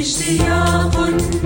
ist sie ja wunderbar.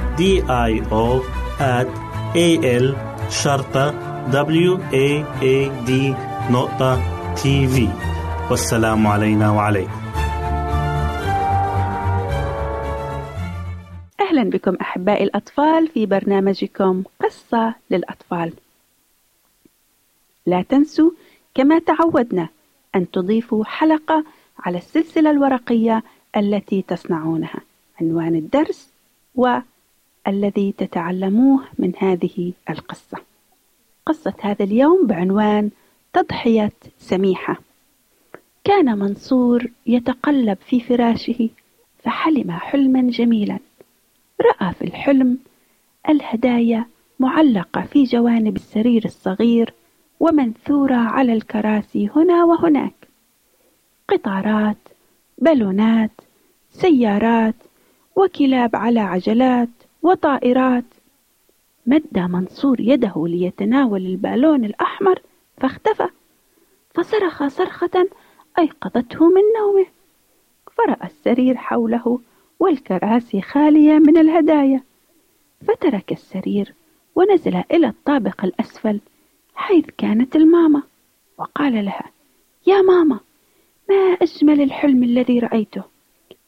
O at A L شرطة W A A D نقطة تي في والسلام علينا وعليكم. أهلا بكم أحبائي الأطفال في برنامجكم قصة للأطفال. لا تنسوا كما تعودنا أن تضيفوا حلقة على السلسلة الورقية التي تصنعونها. عنوان الدرس والذي تتعلموه من هذه القصة. قصة هذا اليوم بعنوان تضحية سميحة. كان منصور يتقلب في فراشه فحلم حلما جميلا. رأى في الحلم الهدايا معلقة في جوانب السرير الصغير ومنثورة على الكراسي هنا وهناك. قطارات بالونات سيارات وكلاب على عجلات وطائرات. مد منصور يده ليتناول البالون الأحمر فاختفى. فصرخ صرخة أيقظته من نومه. فرأى السرير حوله والكراسي خالية من الهدايا. فترك السرير ونزل إلى الطابق الأسفل حيث كانت الماما وقال لها يا ماما ما أجمل الحلم الذي رأيته؟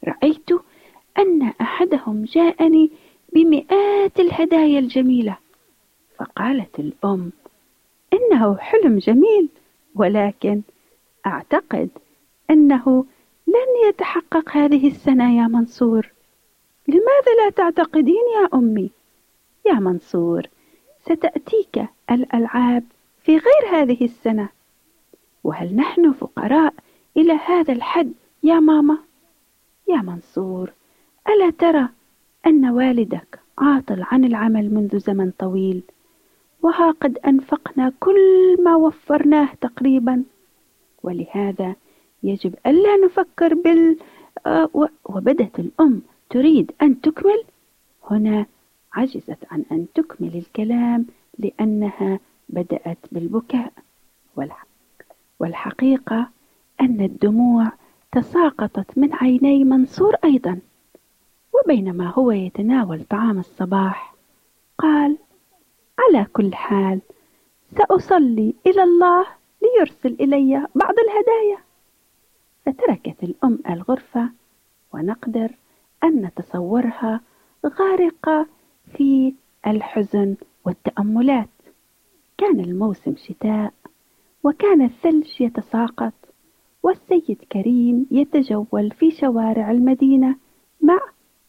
رأيت أن أحدهم جاءني بمئات الهدايا الجميلة. فقالت الأم إنه حلم جميل ولكن أعتقد أنه لن يتحقق هذه السنة يا منصور. لماذا لا تعتقدين يا أمي؟ يا منصور ستأتيك الألعاب في غير هذه السنة. وهل نحن فقراء إلى هذا الحد يا ماما؟ يا منصور ألا ترى أن والدك عاطل عن العمل منذ زمن طويل وها قد أنفقنا كل ما وفرناه تقريبا. ولهذا يجب ألا نفكر بال آه، وبدت الأم تريد أن تكمل؟ هنا عجزت عن أن تكمل الكلام لأنها بدأت بالبكاء. والحقيقة أن الدموع تساقطت من عيني منصور أيضا. وبينما هو يتناول طعام الصباح. قال على كل حال سأصلي إلى الله ليرسل إلي بعض الهدايا. فتركت الأم الغرفة ونقدر أن نتصورها غارقة في الحزن والتأملات. كان الموسم شتاء وكان الثلج يتساقط والسيد كريم يتجول في شوارع المدينة مع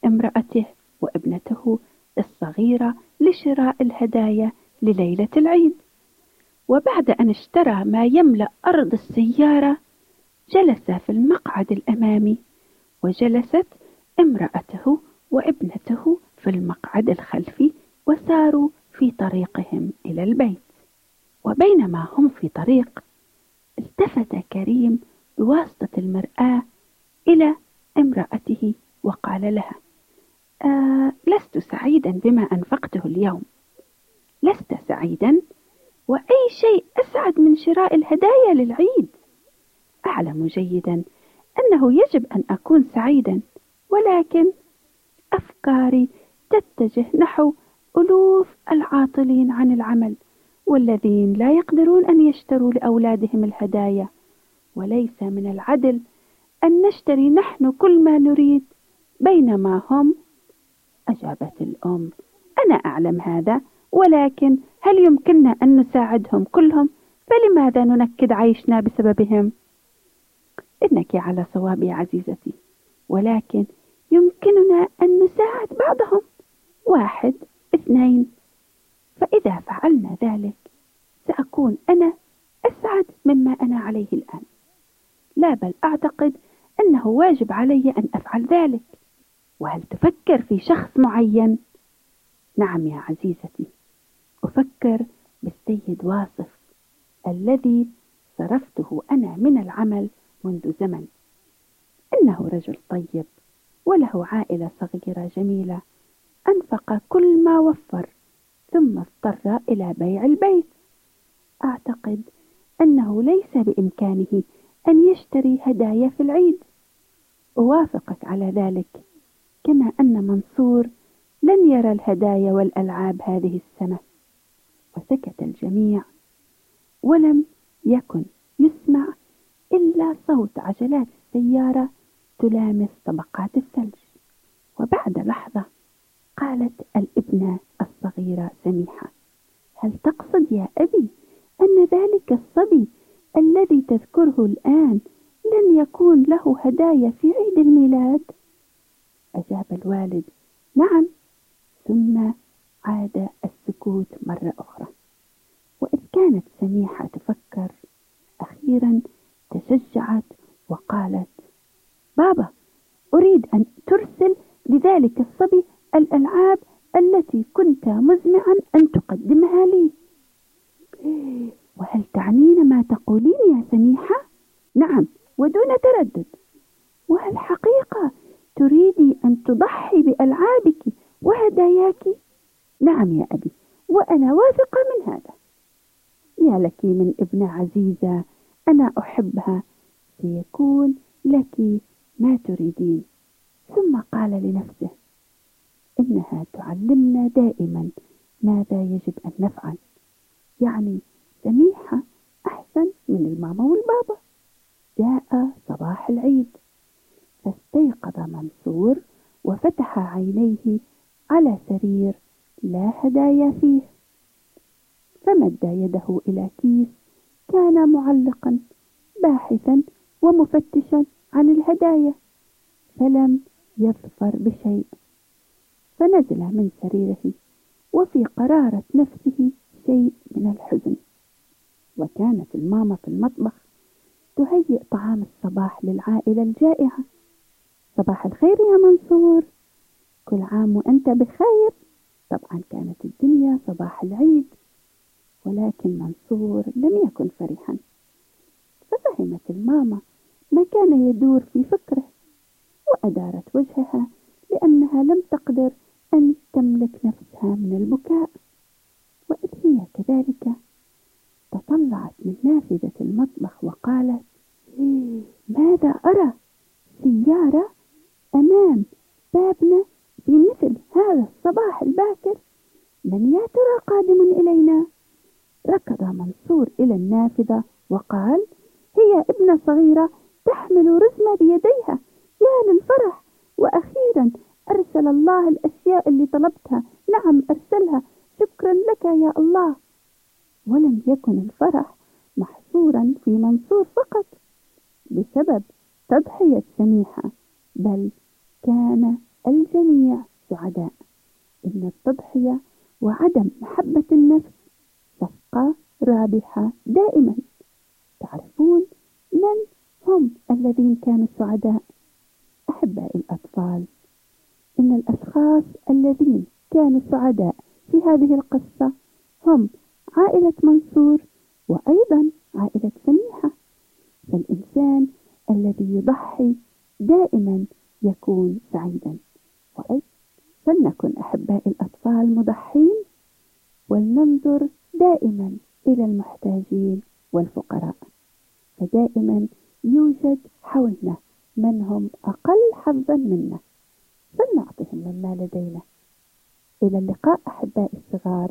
امرأته وابنته الصغيرة لشراء الهدايا لليلة العيد. وبعد أن اشترى ما يملأ أرض السيارة جلس في المقعد الأمامي وجلست امرأته وابنته في المقعد الخلفي وساروا في طريقهم إلى البيت. وبينما هم في طريق التفت كريم بواسطة المرآة إلى امرأته وقال لها آه لست سعيدا بما أنفقته اليوم. لست سعيدا وأي شيء أسعد من شراء الهدايا للعيد. أعلم جيدا أنه يجب أن أكون سعيدا ولكن أفكاري تتجه نحو ألوف العاطلين عن العمل والذين لا يقدرون أن يشتروا لأولادهم الهدايا. وليس من العدل أن نشتري نحن كل ما نريد بينما هم أجابت الأم. أنا أعلم هذا ولكن هل يمكننا أن نساعدهم كلهم؟ فلماذا ننكد عيشنا بسببهم؟ إنك على صواب يا عزيزتي ولكن يمكننا أن نساعد بعضهم. واحد اثنين. فإذا فعلنا ذلك سأكون أنا أسعد مما أنا عليه الآن. لا بل أعتقد أنه واجب علي أن أفعل ذلك. وهل تفكر في شخص معين؟ نعم يا عزيزتي أفكر بالسيد واصف الذي صرفته أنا من العمل منذ زمن. إنه رجل طيب وله عائلة صغيرة جميلة أنفق كل ما وفر ثم اضطر إلى بيع البيت. أعتقد أنه ليس بإمكانه أن يشتري هدايا في العيد. أوافقك على ذلك. كما أن منصور لن يرى الهدايا والألعاب هذه السنة. وسكت الجميع. ولم يكن يسمع إلا صوت عجلات السيارة تلامس طبقات الثلج. وبعد لحظة قالت الابنة الصغيرة سميحة هل تقصد يا أبي أن ذلك الصبي الذي تذكره الآن لن يكون له هدايا في عيد الميلاد؟ أجاب الوالد نعم. ثم عاد السكوت مرة أخرى. وإذ كانت سميحة تفكر أخيرا تشجعت وقالت بابا أريد أن ترسل لذلك الصبي الألعاب التي كنت مزمعا أن تقدمها لي. وهل تعنين ما تقولين يا سميحة؟ نعم ودون تردد. وهل حقيقة تريدي أن تضحي بألعابك وهداياك؟ نعم يا أبي وأنا واثقة من هذا. يا لك من ابنة عزيزة أنا أحبها. سيكون لك ما تريدين. ثم قال لنفسه إنها تعلمنا دائما ماذا يجب أن نفعل. يعني سميحة أحسن من الماما والبابا. جاء صباح العيد. منصور وفتح عينيه على سرير لا هدايا فيه. فمد يده إلى كيس كان معلقا باحثا ومفتشا عن الهدايا فلم يظفر بشيء. فنزل من سريره وفي قرارة نفسه شيء من الحزن. وكانت الماما في المطبخ تهيئ طعام الصباح للعائلة الجائعة. صباح الخير يا منصور. كل عام وأنت بخير. طبعا كانت الدنيا صباح العيد ولكن منصور لم يكن فرحا. ففهمت الماما ما كان يدور في فكره وأدارت وجهها لأنها لم تقدر أن تملك نفسها من البكاء. وإذ هي كذلك تطلعت من نافذة المطبخ وقالت ماذا أرى؟ سيارة؟ أمام بابنا في مثل هذا الصباح الباكر من يا ترى قادم إلينا؟ ركض منصور إلى النافذة وقال هي ابنة صغيرة تحمل رزمة بيديها يا للفرح. وأخيرا أرسل الله الأشياء اللي طلبتها نعم أرسلها شكرا لك يا الله. ولم يكن الفرح محصورا في منصور فقط بسبب تضحية سميحة بل كان الجميع سعداء. إن التضحية وعدم محبة النفس صفقة رابحة دائما. تعرفون من هم الذين كانوا سعداء؟ أحبائي الأطفال. إن الأشخاص الذين كانوا سعداء في هذه القصة هم عائلة منصور وأيضا عائلة سميحة. فالإنسان الذي يضحي دائما يكون سعيدا. وأيضا فلنكن أحبائي الأطفال مضحين ولننظر دائما إلى المحتاجين والفقراء. فدائما يوجد حولنا من هم أقل حظا منا. فلنعطهم مما لدينا. إلى اللقاء أحبائي الصغار.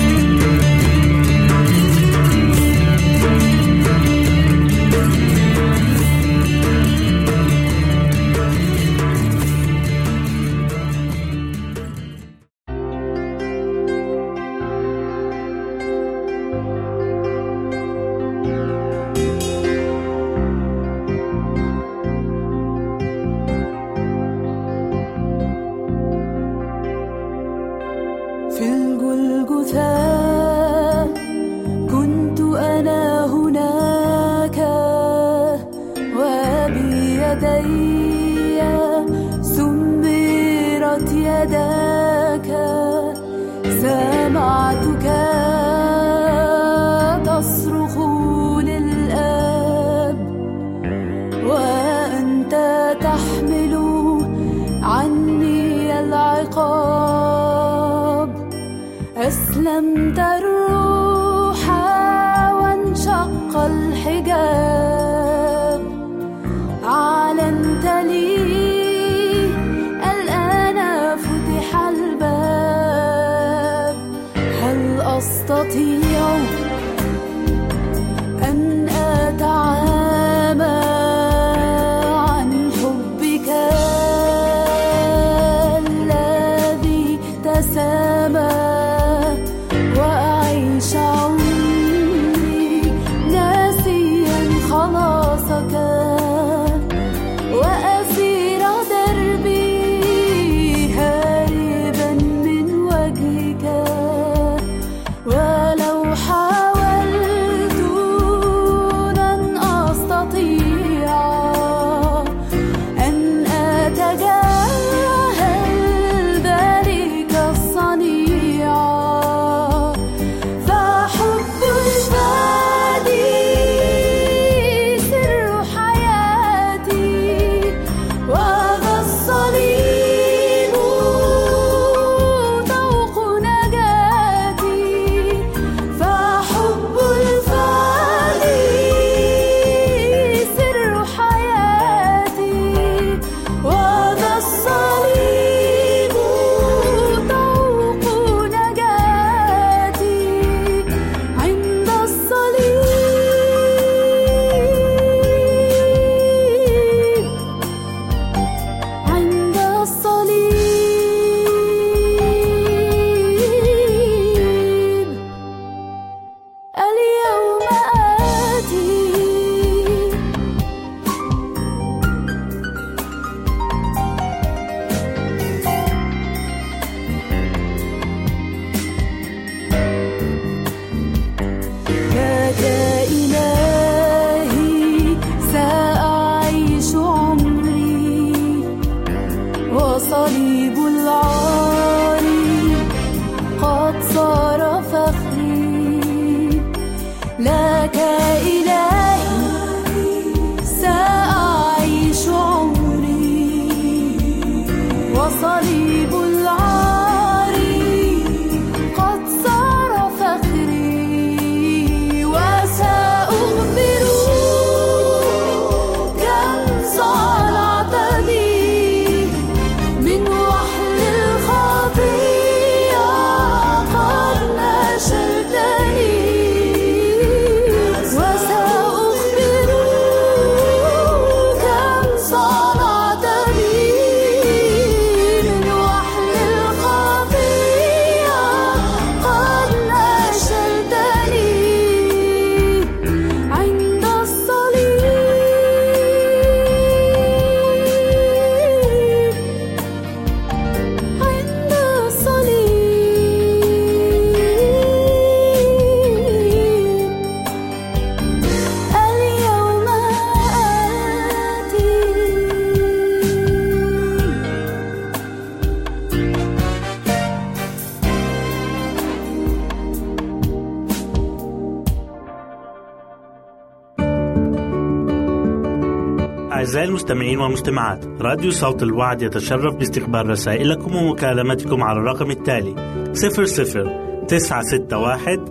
المستمعين والمستمعات راديو صوت الوعد يتشرف باستقبال رسائلكم ومكالمتكم على الرقم التالي 00 961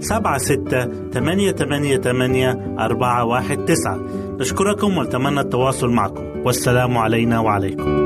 سبعة ستة ثمانية ثمانية ثمانية أربعة واحد تسعة. نشكركم ونتمنى التواصل معكم. والسلام علينا وعليكم.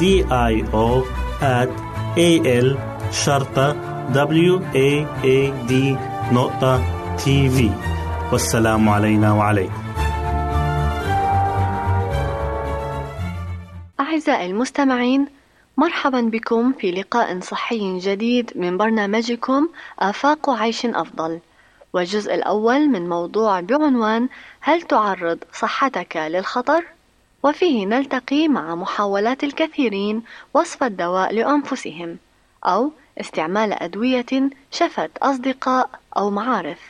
O at A L شرطة W A A D نقطة تي في والسلام علينا وعليكم. أعزائي المستمعين مرحبا بكم في لقاء صحي جديد من برنامجكم آفاق عيش أفضل. والجزء الأول من موضوع بعنوان هل تعرض صحتك للخطر؟ وفيه نلتقي مع محاولات الكثيرين وصف الدواء لأنفسهم أو استعمال أدوية شفت أصدقاء أو معارف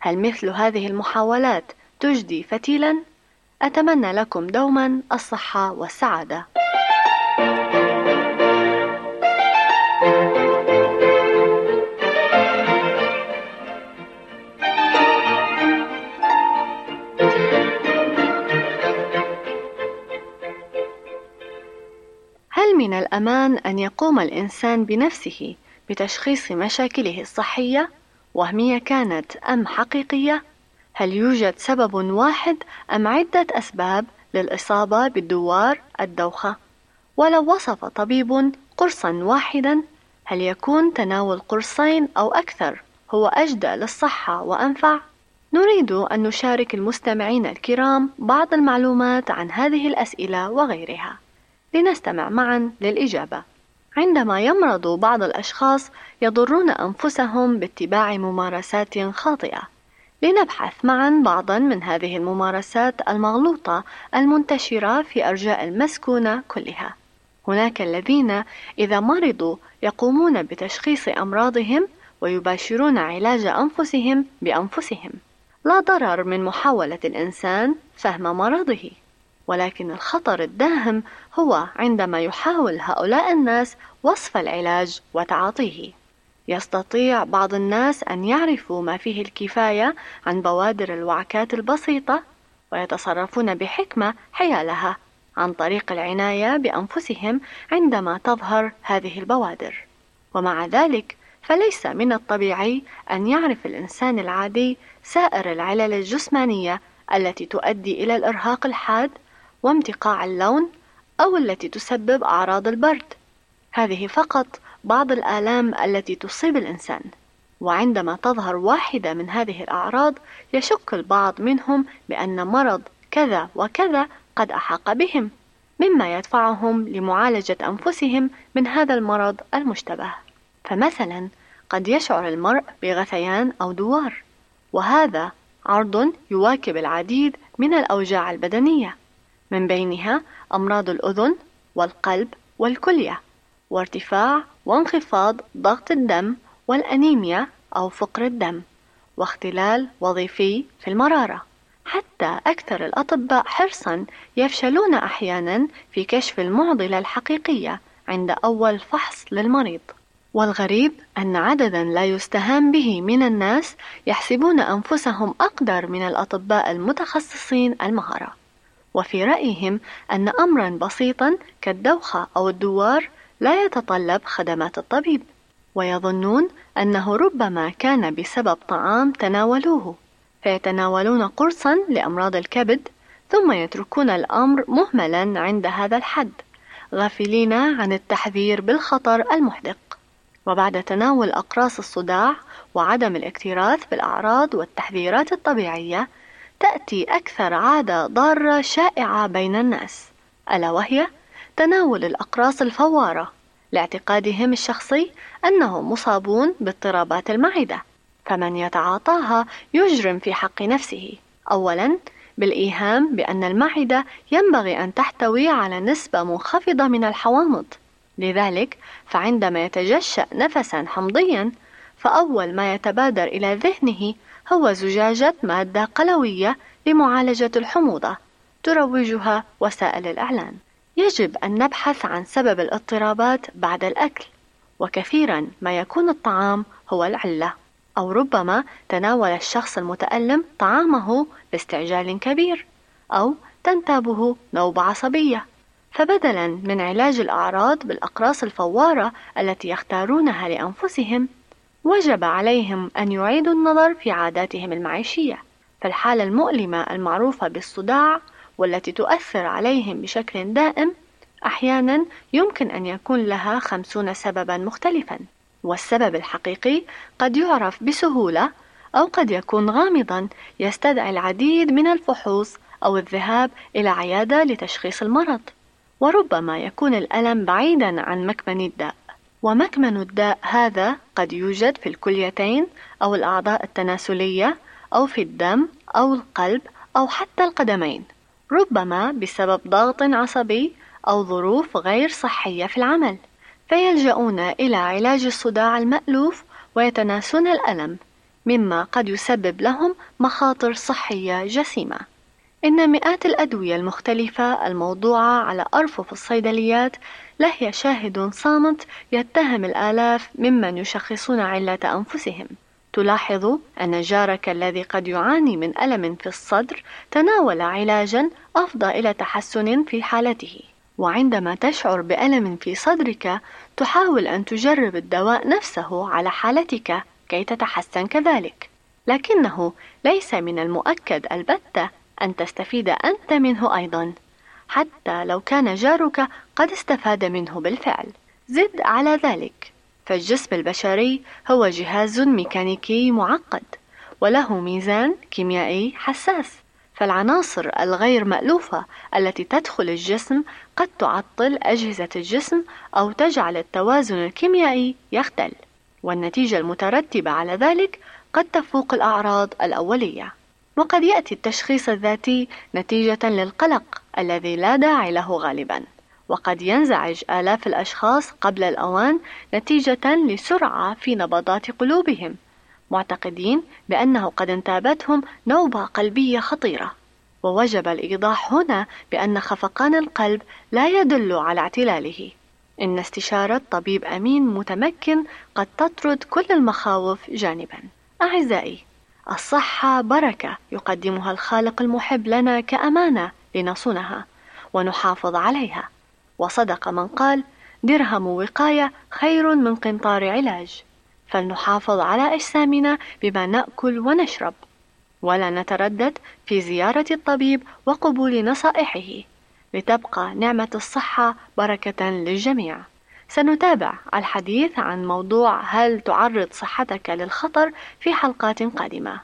هل مثل هذه المحاولات تجدي فتيلا؟ أتمنى لكم دوما الصحة والسعادة هل من الأمان أن يقوم الإنسان بنفسه بتشخيص مشاكله الصحية وهمية كانت أم حقيقية؟ هل يوجد سبب واحد أم عدة أسباب للإصابة بالدوار الدوخة؟ ولو وصف طبيب قرصا واحدا هل يكون تناول قرصين أو أكثر هو أجدى للصحة وأنفع؟ نريد أن نشارك المستمعين الكرام بعض المعلومات عن هذه الأسئلة وغيرها. لنستمع معا للإجابة. عندما يمرض بعض الأشخاص يضرون أنفسهم باتباع ممارسات خاطئة. لنبحث معا بعضا من هذه الممارسات المغلوطة المنتشرة في أرجاء المسكونة كلها. هناك الذين إذا مرضوا يقومون بتشخيص أمراضهم ويباشرون علاج أنفسهم بأنفسهم. لا ضرر من محاولة الإنسان فهم مرضه، ولكن الخطر الداهم هو عندما يحاول هؤلاء الناس وصف العلاج وتعاطيه. يستطيع بعض الناس أن يعرفوا ما فيه الكفاية عن بوادر الوعكات البسيطة ويتصرفون بحكمة حيالها عن طريق العناية بأنفسهم عندما تظهر هذه البوادر. ومع ذلك فليس من الطبيعي أن يعرف الإنسان العادي سائر العلل الجسمانية التي تؤدي إلى الإرهاق الحاد وامتقاع اللون أو التي تسبب أعراض البرد. هذه فقط بعض الآلام التي تصيب الإنسان. وعندما تظهر واحدة من هذه الأعراض يشك البعض منهم بأن مرض كذا وكذا قد أحاق بهم، مما يدفعهم لمعالجة أنفسهم من هذا المرض المشتبه. فمثلا قد يشعر المرء بغثيان أو دوار، وهذا عرض يواكب العديد من الأوجاع البدنية، من بينها أمراض الأذن والقلب والكلية، وارتفاع وانخفاض ضغط الدم والأنيميا أو فقر الدم، واختلال وظيفي في المرارة. حتى أكثر الأطباء حرصًا يفشلون أحيانًا في كشف المعضلة الحقيقية عند أول فحص للمريض. والغريب أن عددا لا يستهان به من الناس يحسبون أنفسهم أقدر من الأطباء المتخصصين المهرة، وفي رأيهم أن أمرا بسيطا كالدوخة أو الدوار لا يتطلب خدمات الطبيب، ويظنون أنه ربما كان بسبب طعام تناولوه، فيتناولون قرصا لأمراض الكبد ثم يتركون الأمر مهملا عند هذا الحد، غافلين عن التحذير بالخطر المحدق. وبعد تناول أقراص الصداع وعدم الاكتراث بالأعراض والتحذيرات الطبيعية تأتي أكثر عادة ضارة شائعة بين الناس ألا وهي تناول الأقراص الفوارة لاعتقادهم الشخصي أنهم مصابون باضطرابات المعدة فمن يتعاطاها يجرم في حق نفسه. أولا بالإيهام بأن المعدة ينبغي أن تحتوي على نسبة منخفضة من الحوامض. لذلك فعندما يتجشأ نفسا حمضيا فأول ما يتبادر إلى ذهنه هو زجاجة مادة قلوية لمعالجة الحموضة تروجها وسائل الإعلان. يجب أن نبحث عن سبب الاضطرابات بعد الأكل وكثيرا ما يكون الطعام هو العلة أو ربما تناول الشخص المتألم طعامه باستعجال كبير أو تنتابه نوبة عصبية. فبدلا من علاج الأعراض بالأقراص الفوارة التي يختارونها لأنفسهم وجب عليهم أن يعيدوا النظر في عاداتهم المعيشية فالحالة المؤلمة المعروفة بالصداع والتي تؤثر عليهم بشكل دائم أحيانا يمكن أن يكون لها خمسون سببا مختلفا والسبب الحقيقي قد يعرف بسهولة أو قد يكون غامضا يستدعي العديد من الفحوص أو الذهاب إلى عيادة لتشخيص المرض وربما يكون الألم بعيدا عن مكمن الداء. ومكمن الداء هذا قد يوجد في الكليتين أو الأعضاء التناسلية أو في الدم أو القلب أو حتى القدمين ربما بسبب ضغط عصبي أو ظروف غير صحية في العمل فيلجؤون إلى علاج الصداع المألوف ويتناسون الألم مما قد يسبب لهم مخاطر صحية جسيمة. إن مئات الأدوية المختلفة الموضوعة على أرفف الصيدليات لهي شاهد صامت يتهم الآلاف ممن يشخصون علة أنفسهم. تلاحظ أن جارك الذي قد يعاني من ألم في الصدر تناول علاجا أفضى إلى تحسن في حالته. وعندما تشعر بألم في صدرك تحاول أن تجرب الدواء نفسه على حالتك كي تتحسن كذلك. لكنه ليس من المؤكد البتة أن تستفيد أنت منه أيضا. حتى لو كان جارك قد استفاد منه بالفعل. زد على ذلك. فالجسم البشري هو جهاز ميكانيكي معقد وله ميزان كيميائي حساس. فالعناصر الغير مألوفة التي تدخل الجسم قد تعطل أجهزة الجسم أو تجعل التوازن الكيميائي يختل. والنتيجة المترتبة على ذلك قد تفوق الأعراض الأولية. وقد يأتي التشخيص الذاتي نتيجة للقلق الذي لا داعي له غالبا. وقد ينزعج آلاف الأشخاص قبل الأوان نتيجة لسرعة في نبضات قلوبهم معتقدين بأنه قد انتابتهم نوبة قلبية خطيرة. ووجب الإيضاح هنا بأن خفقان القلب لا يدل على اعتلاله. إن استشارة طبيب أمين متمكن قد تطرد كل المخاوف جانبا. أعزائي الصحة بركة يقدمها الخالق المحب لنا كأمانة لنصونها ونحافظ عليها. وصدق من قال درهم وقاية خير من قنطار علاج. فلنحافظ على أجسامنا بما نأكل ونشرب. ولا نتردد في زيارة الطبيب وقبول نصائحه. لتبقى نعمة الصحة بركة للجميع. سنتابع الحديث عن موضوع هل تعرض صحتك للخطر في حلقات قادمة.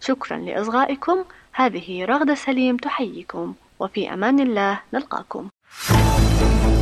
شكرا لإصغائكم هذه رغدة سليم تحييكم وفي أمان الله نلقاكم.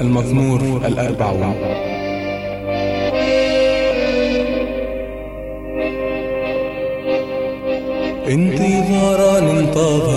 المزمور الأربعون انتظارا انتظرت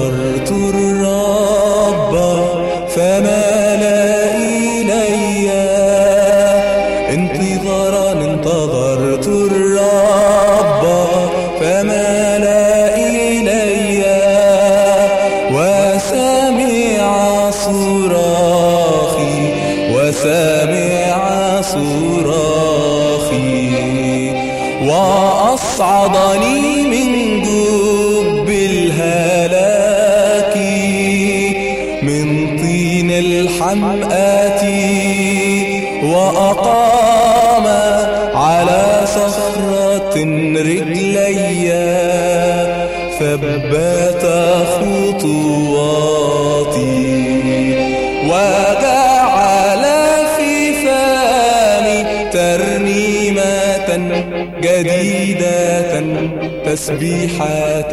تسبيحة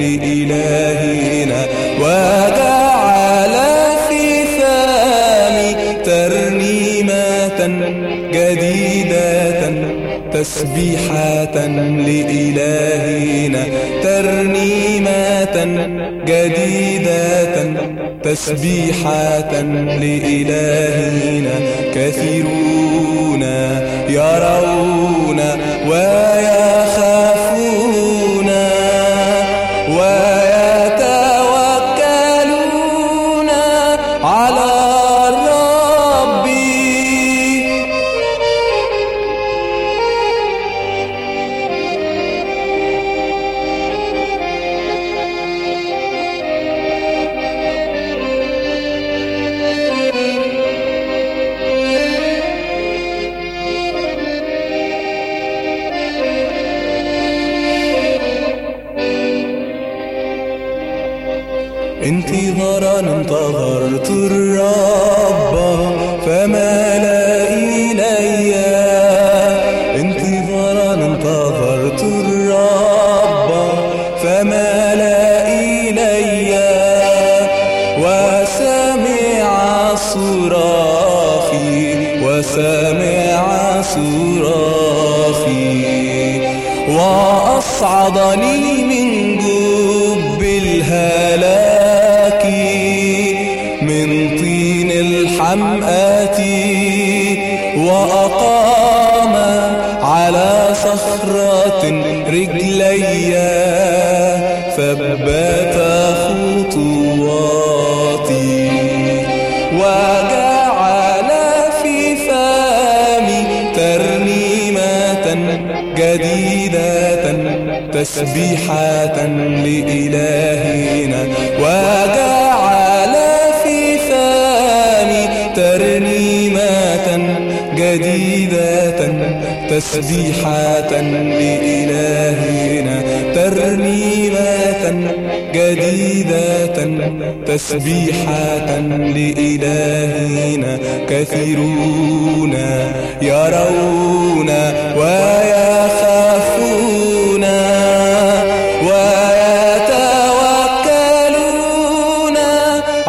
لإلهنا وجعل في فمي ترنيمة جديدة تسبيحة لإلهنا ترنيمة جديدة تسبيحة لإلهنا كثيرون يرون ويخافون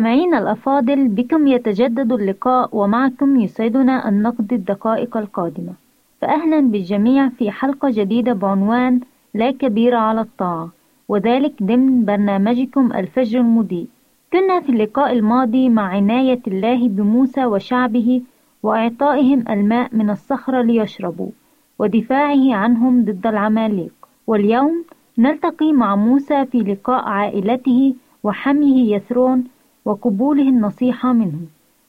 مستمعينا الأفاضل بكم يتجدد اللقاء ومعكم يسعدنا أن نقضي الدقائق القادمة. فأهلا بالجميع في حلقة جديدة بعنوان لا كبير على الطاعة وذلك ضمن برنامجكم الفجر المضيء. كنا في اللقاء الماضي مع عناية الله بموسى وشعبه وإعطائهم الماء من الصخرة ليشربوا ودفاعه عنهم ضد العماليق. واليوم نلتقي مع موسى في لقاء عائلته وحميه يثرون وقبوله النصيحة منه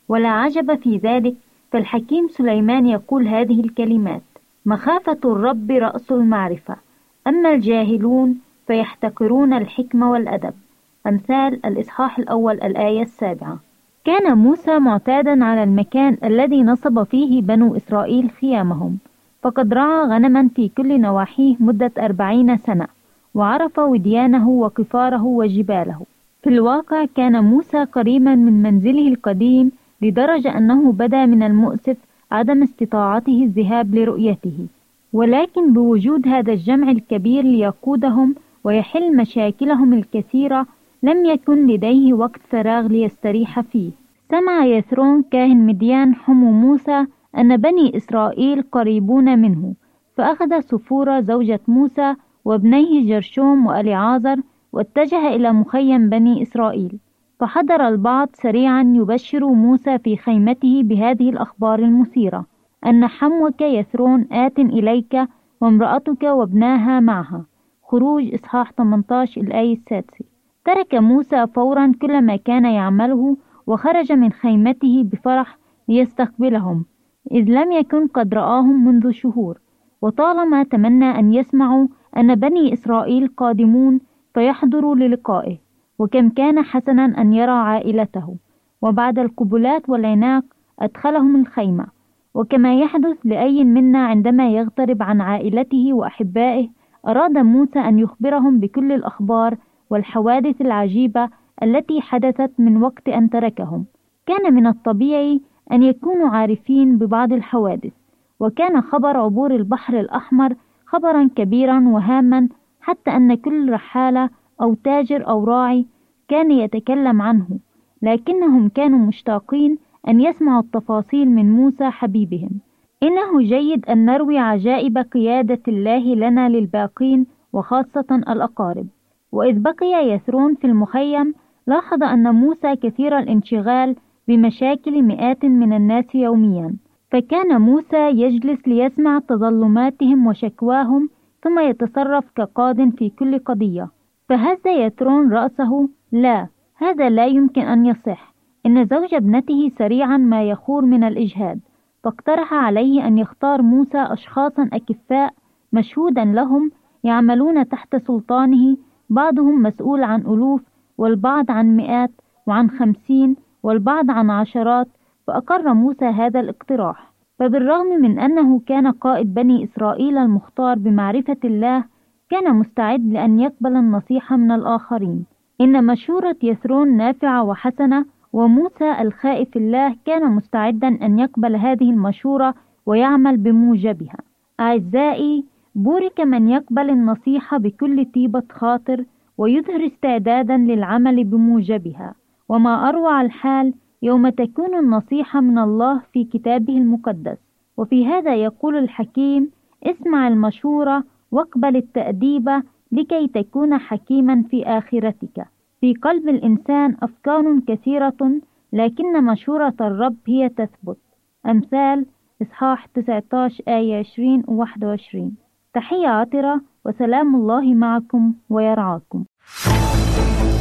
ولا عجب في ذلك فالحكيم سليمان يقول هذه الكلمات مخافة الرب رأس المعرفة. أما الجاهلون فيحتقرون الحكمة والأدب. أمثال الإصحاح الأول الآية السابعة. كان موسى معتادا على المكان الذي نصب فيه بنو إسرائيل خيامهم فقد رعى غنما في كل نواحيه مدة أربعين سنة وعرف وديانه وقفاره وجباله. في الواقع كان موسى قريبا من منزله القديم لدرجة أنه بدا من المؤسف عدم استطاعته الذهاب لرؤيته. ولكن بوجود هذا الجمع الكبير ليقودهم ويحل مشاكلهم الكثيرة لم يكن لديه وقت فراغ ليستريح فيه. سمع يثرون كاهن مديان حمو موسى أن بني إسرائيل قريبون منه فأخذ سفورة زوجة موسى وابنيه جرشوم وأليعازر واتجه إلى مخيم بني إسرائيل فحضر البعض سريعا يبشر موسى في خيمته بهذه الأخبار المثيرة أن حموك يثرون آت إليك وامرأتك وابناها معها. خروج إصحاح 18 الآية السادسة. ترك موسى فورا كل ما كان يعمله وخرج من خيمته بفرح ليستقبلهم إذ لم يكن قد رآهم منذ شهور. وطالما تمنى أن يسمعوا أن بني إسرائيل قادمون فيحضر للقائه وكم كان حسنا أن يرى عائلته. وبعد القبلات والعناق أدخلهم الخيمة. وكما يحدث لأي منا عندما يغترب عن عائلته وأحبائه أراد موسى أن يخبرهم بكل الأخبار والحوادث العجيبة التي حدثت من وقت أن تركهم. كان من الطبيعي أن يكونوا عارفين ببعض الحوادث. وكان خبر عبور البحر الأحمر خبرا كبيرا وهاما حتى أن كل رحالة أو تاجر أو راعي كان يتكلم عنه لكنهم كانوا مشتاقين أن يسمعوا التفاصيل من موسى حبيبهم. إنه جيد أن نروي عجائب قيادة الله لنا للباقين وخاصة الأقارب. وإذ بقي يثرون في المخيم لاحظ أن موسى كثير الانشغال بمشاكل مئات من الناس يوميا. فكان موسى يجلس ليسمع تظلماتهم وشكواهم ثم يتصرف كقاض في كل قضية. فهز يترون رأسه لا هذا لا يمكن أن يصح. إن زوج ابنته سريعا ما يخور من الإجهاد. فاقترح عليه أن يختار موسى أشخاصا أكفاء مشهودا لهم يعملون تحت سلطانه بعضهم مسؤول عن ألوف والبعض عن مئات وعن خمسين والبعض عن عشرات. فأقر موسى هذا الاقتراح. فبالرغم من أنه كان قائد بني إسرائيل المختار بمعرفة الله كان مستعد لأن يقبل النصيحة من الآخرين. إن مشورة يثرون نافعة وحسنة وموسى الخائف الله كان مستعدا أن يقبل هذه المشورة ويعمل بموجبها. أعزائي بورك من يقبل النصيحة بكل طيبة خاطر ويظهر استعدادا للعمل بموجبها. وما أروع الحال يوم تكون النصيحة من الله في كتابه المقدس. وفي هذا يقول الحكيم اسمع المشورة واقبل التأديب لكي تكون حكيما في آخرتك. في قلب الإنسان أفكار كثيرة لكن مشورة الرب هي تثبت. أمثال إصحاح 19 آية 20 و 21 تحية عطرة وسلام الله معكم ويرعاكم.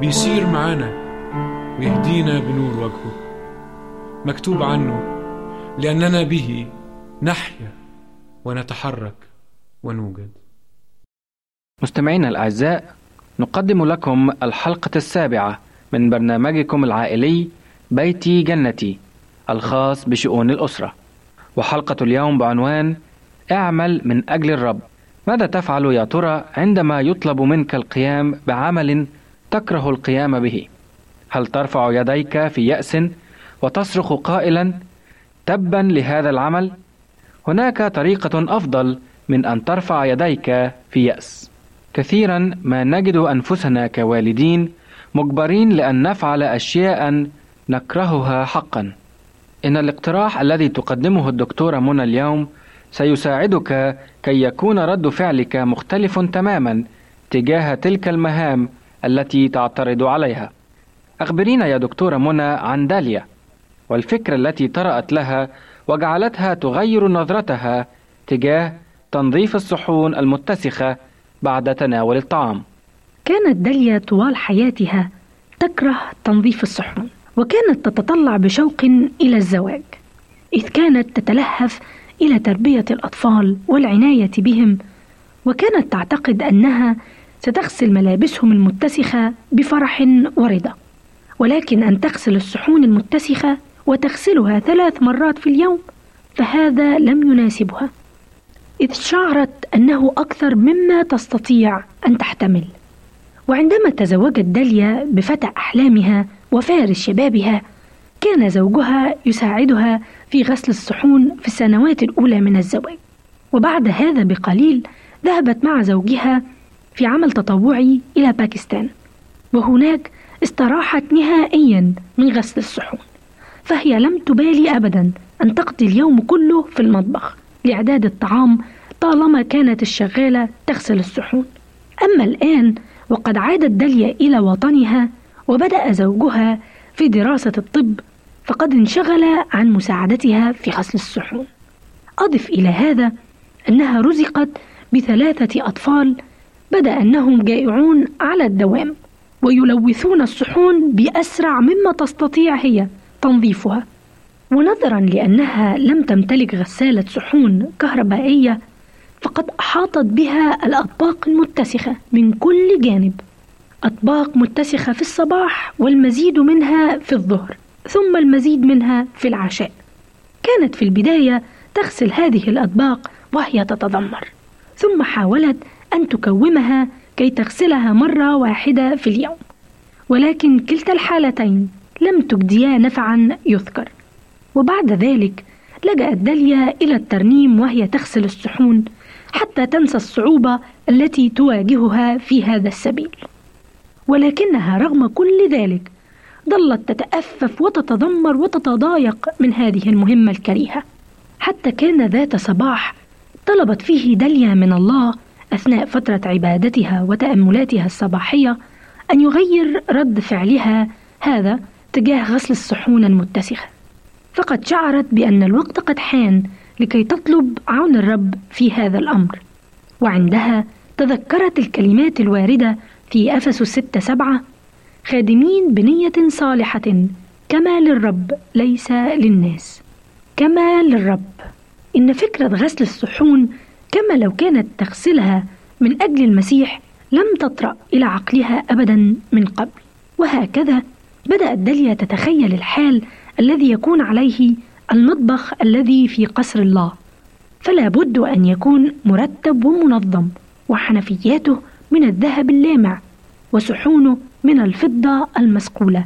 بيسير معانا. ويهدينا بنور وجهه. مكتوب عنه لأننا به نحيا ونتحرك ونوجد. مستمعينا الأعزاء نقدم لكم الحلقة السابعة من برنامجكم العائلي بيتي جنتي الخاص بشؤون الأسرة. وحلقة اليوم بعنوان اعمل من أجل الرب. ماذا تفعل يا ترى عندما يطلب منك القيام بعمل تكره القيام به. هل ترفع يديك في يأس وتصرخ قائلا تبا لهذا العمل هناك طريقة أفضل من أن ترفع يديك في يأس. كثيرا ما نجد أنفسنا كوالدين مجبرين لأن نفعل أشياء نكرهها حقا. إن الاقتراح الذي تقدمه الدكتورة منى اليوم سيساعدك كي يكون رد فعلك مختلف تماما تجاه تلك المهام التي تعترض عليها. أخبرينا يا دكتورة منى عن داليا والفكرة التي طرأت لها وجعلتها تغير نظرتها تجاه تنظيف الصحون المتسخة بعد تناول الطعام. كانت داليا طوال حياتها تكره تنظيف الصحون وكانت تتطلع بشوق إلى الزواج إذ كانت تتلهف إلى تربية الأطفال والعناية بهم وكانت تعتقد أنها ستغسل ملابسهم المتسخة بفرح ورضا. ولكن أن تغسل الصحون المتسخة وتغسلها ثلاث مرات في اليوم فهذا لم يناسبها. إذ شعرت أنه أكثر مما تستطيع أن تحتمل. وعندما تزوجت داليا بفتى أحلامها وفارس شبابها كان زوجها يساعدها في غسل الصحون في السنوات الأولى من الزواج. وبعد هذا بقليل ذهبت مع زوجها في عمل تطوعي إلى باكستان. وهناك استراحت نهائيا من غسل الصحون. فهي لم تبالي أبدا أن تقضي اليوم كله في المطبخ لإعداد الطعام طالما كانت الشغالة تغسل الصحون. أما الآن وقد عادت داليا إلى وطنها وبدأ زوجها في دراسة الطب فقد انشغل عن مساعدتها في غسل الصحون. أضف إلى هذا أنها رزقت بثلاثة أطفال بدأ أنهم جائعون على الدوام ويلوثون الصحون بأسرع مما تستطيع هي تنظيفها. ونظرا لأنها لم تمتلك غسالة صحون كهربائية فقد أحاطت بها الأطباق المتسخة من كل جانب. أطباق متسخة في الصباح والمزيد منها في الظهر ثم المزيد منها في العشاء. كانت في البداية تغسل هذه الأطباق وهي تتذمر ثم حاولت أن تكومها كي تغسلها مرة واحدة في اليوم. ولكن كلتا الحالتين لم تجديا نفعا يذكر. وبعد ذلك لجأت داليا إلى الترنيم وهي تغسل الصحون حتى تنسى الصعوبة التي تواجهها في هذا السبيل. ولكنها رغم كل ذلك ظلت تتأفف وتتذمر وتتضايق من هذه المهمة الكريهة. حتى كان ذات صباح طلبت فيه داليا من الله أثناء فترة عبادتها وتأملاتها الصباحية أن يغير رد فعلها هذا تجاه غسل الصحون المتسخة فقد شعرت بأن الوقت قد حان لكي تطلب عون الرب في هذا الأمر. وعندها تذكرت الكلمات الواردة في أفس الستة سبعة خادمين بنية صالحة كما للرب ليس للناس. كما للرب إن فكرة غسل الصحون كما لو كانت تغسلها من أجل المسيح لم تطرأ إلى عقلها أبدا من قبل. وهكذا بدأت داليا تتخيل الحال الذي يكون عليه المطبخ الذي في قصر الله. فلا بد أن يكون مرتب ومنظم وحنفياته من الذهب اللامع وصحونه من الفضة المسقولة.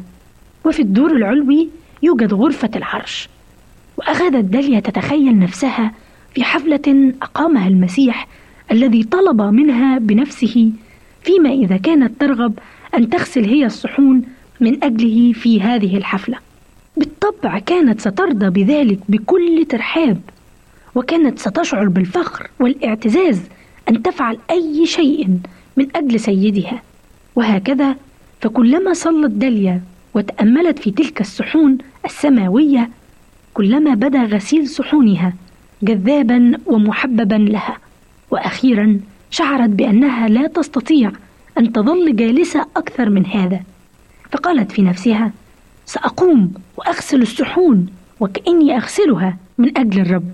وفي الدور العلوي يوجد غرفة العرش. وأخذت داليا تتخيل نفسها في حفلة أقامها المسيح الذي طلب منها بنفسه فيما إذا كانت ترغب أن تغسل هي الصحون من أجله في هذه الحفلة. بالطبع كانت سترضى بذلك بكل ترحاب وكانت ستشعر بالفخر والاعتزاز أن تفعل أي شيء من أجل سيدها. وهكذا فكلما صلت داليا وتأملت في تلك الصحون السماوية كلما بدا غسيل صحونها جذابا ومحببا لها. وأخيرا شعرت بأنها لا تستطيع أن تظل جالسة أكثر من هذا. فقالت في نفسها سأقوم وأغسل الصحون وكأني أغسلها من أجل الرب.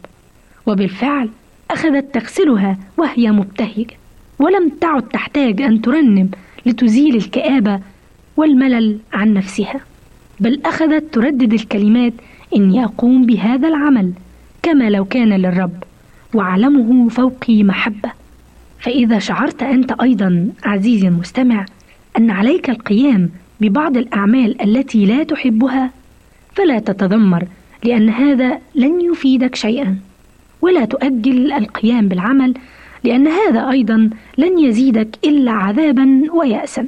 وبالفعل أخذت تغسلها وهي مبتهجة. ولم تعد تحتاج أن ترنم لتزيل الكآبة والملل عن نفسها بل أخذت تردد الكلمات إني أقوم بهذا العمل. كما لو كان للرب وعلمه فوقي محبة. فإذا شعرت أنت أيضا عزيزي المستمع أن عليك القيام ببعض الأعمال التي لا تحبها فلا تتذمر لأن هذا لن يفيدك شيئا. ولا تؤجل القيام بالعمل لأن هذا أيضا لن يزيدك إلا عذابا ويأسا.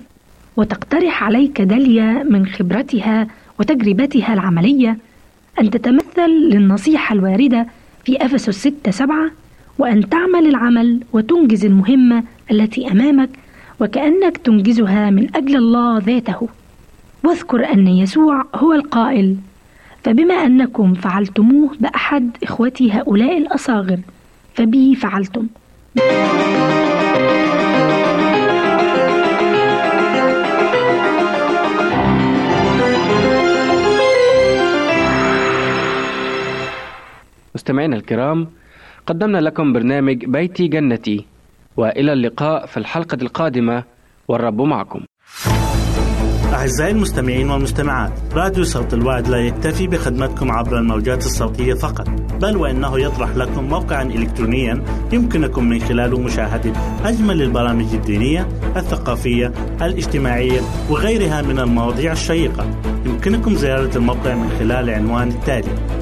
وتقترح عليك داليا من خبرتها وتجربتها العملية أن تتمثل للنصيحة الواردة في أفسس 6 7 وأن تعمل العمل وتنجز المهمة التي أمامك وكأنك تنجزها من أجل الله ذاته. واذكر أن يسوع هو القائل فبما أنكم فعلتموه بأحد إخوتي هؤلاء الأصاغر فبي فعلتم. مستمعينا الكرام قدمنا لكم برنامج بيتي جنتي. وإلى اللقاء في الحلقة القادمة والرب معكم. أعزائي المستمعين والمستمعات راديو صوت الوعد لا يكتفي بخدمتكم عبر الموجات الصوتية فقط بل وإنه يطرح لكم موقعا إلكترونيا يمكنكم من خلاله مشاهدة أجمل البرامج الدينية الثقافية الاجتماعية وغيرها من المواضيع الشيقة. يمكنكم زيارة الموقع من خلال العنوان التالي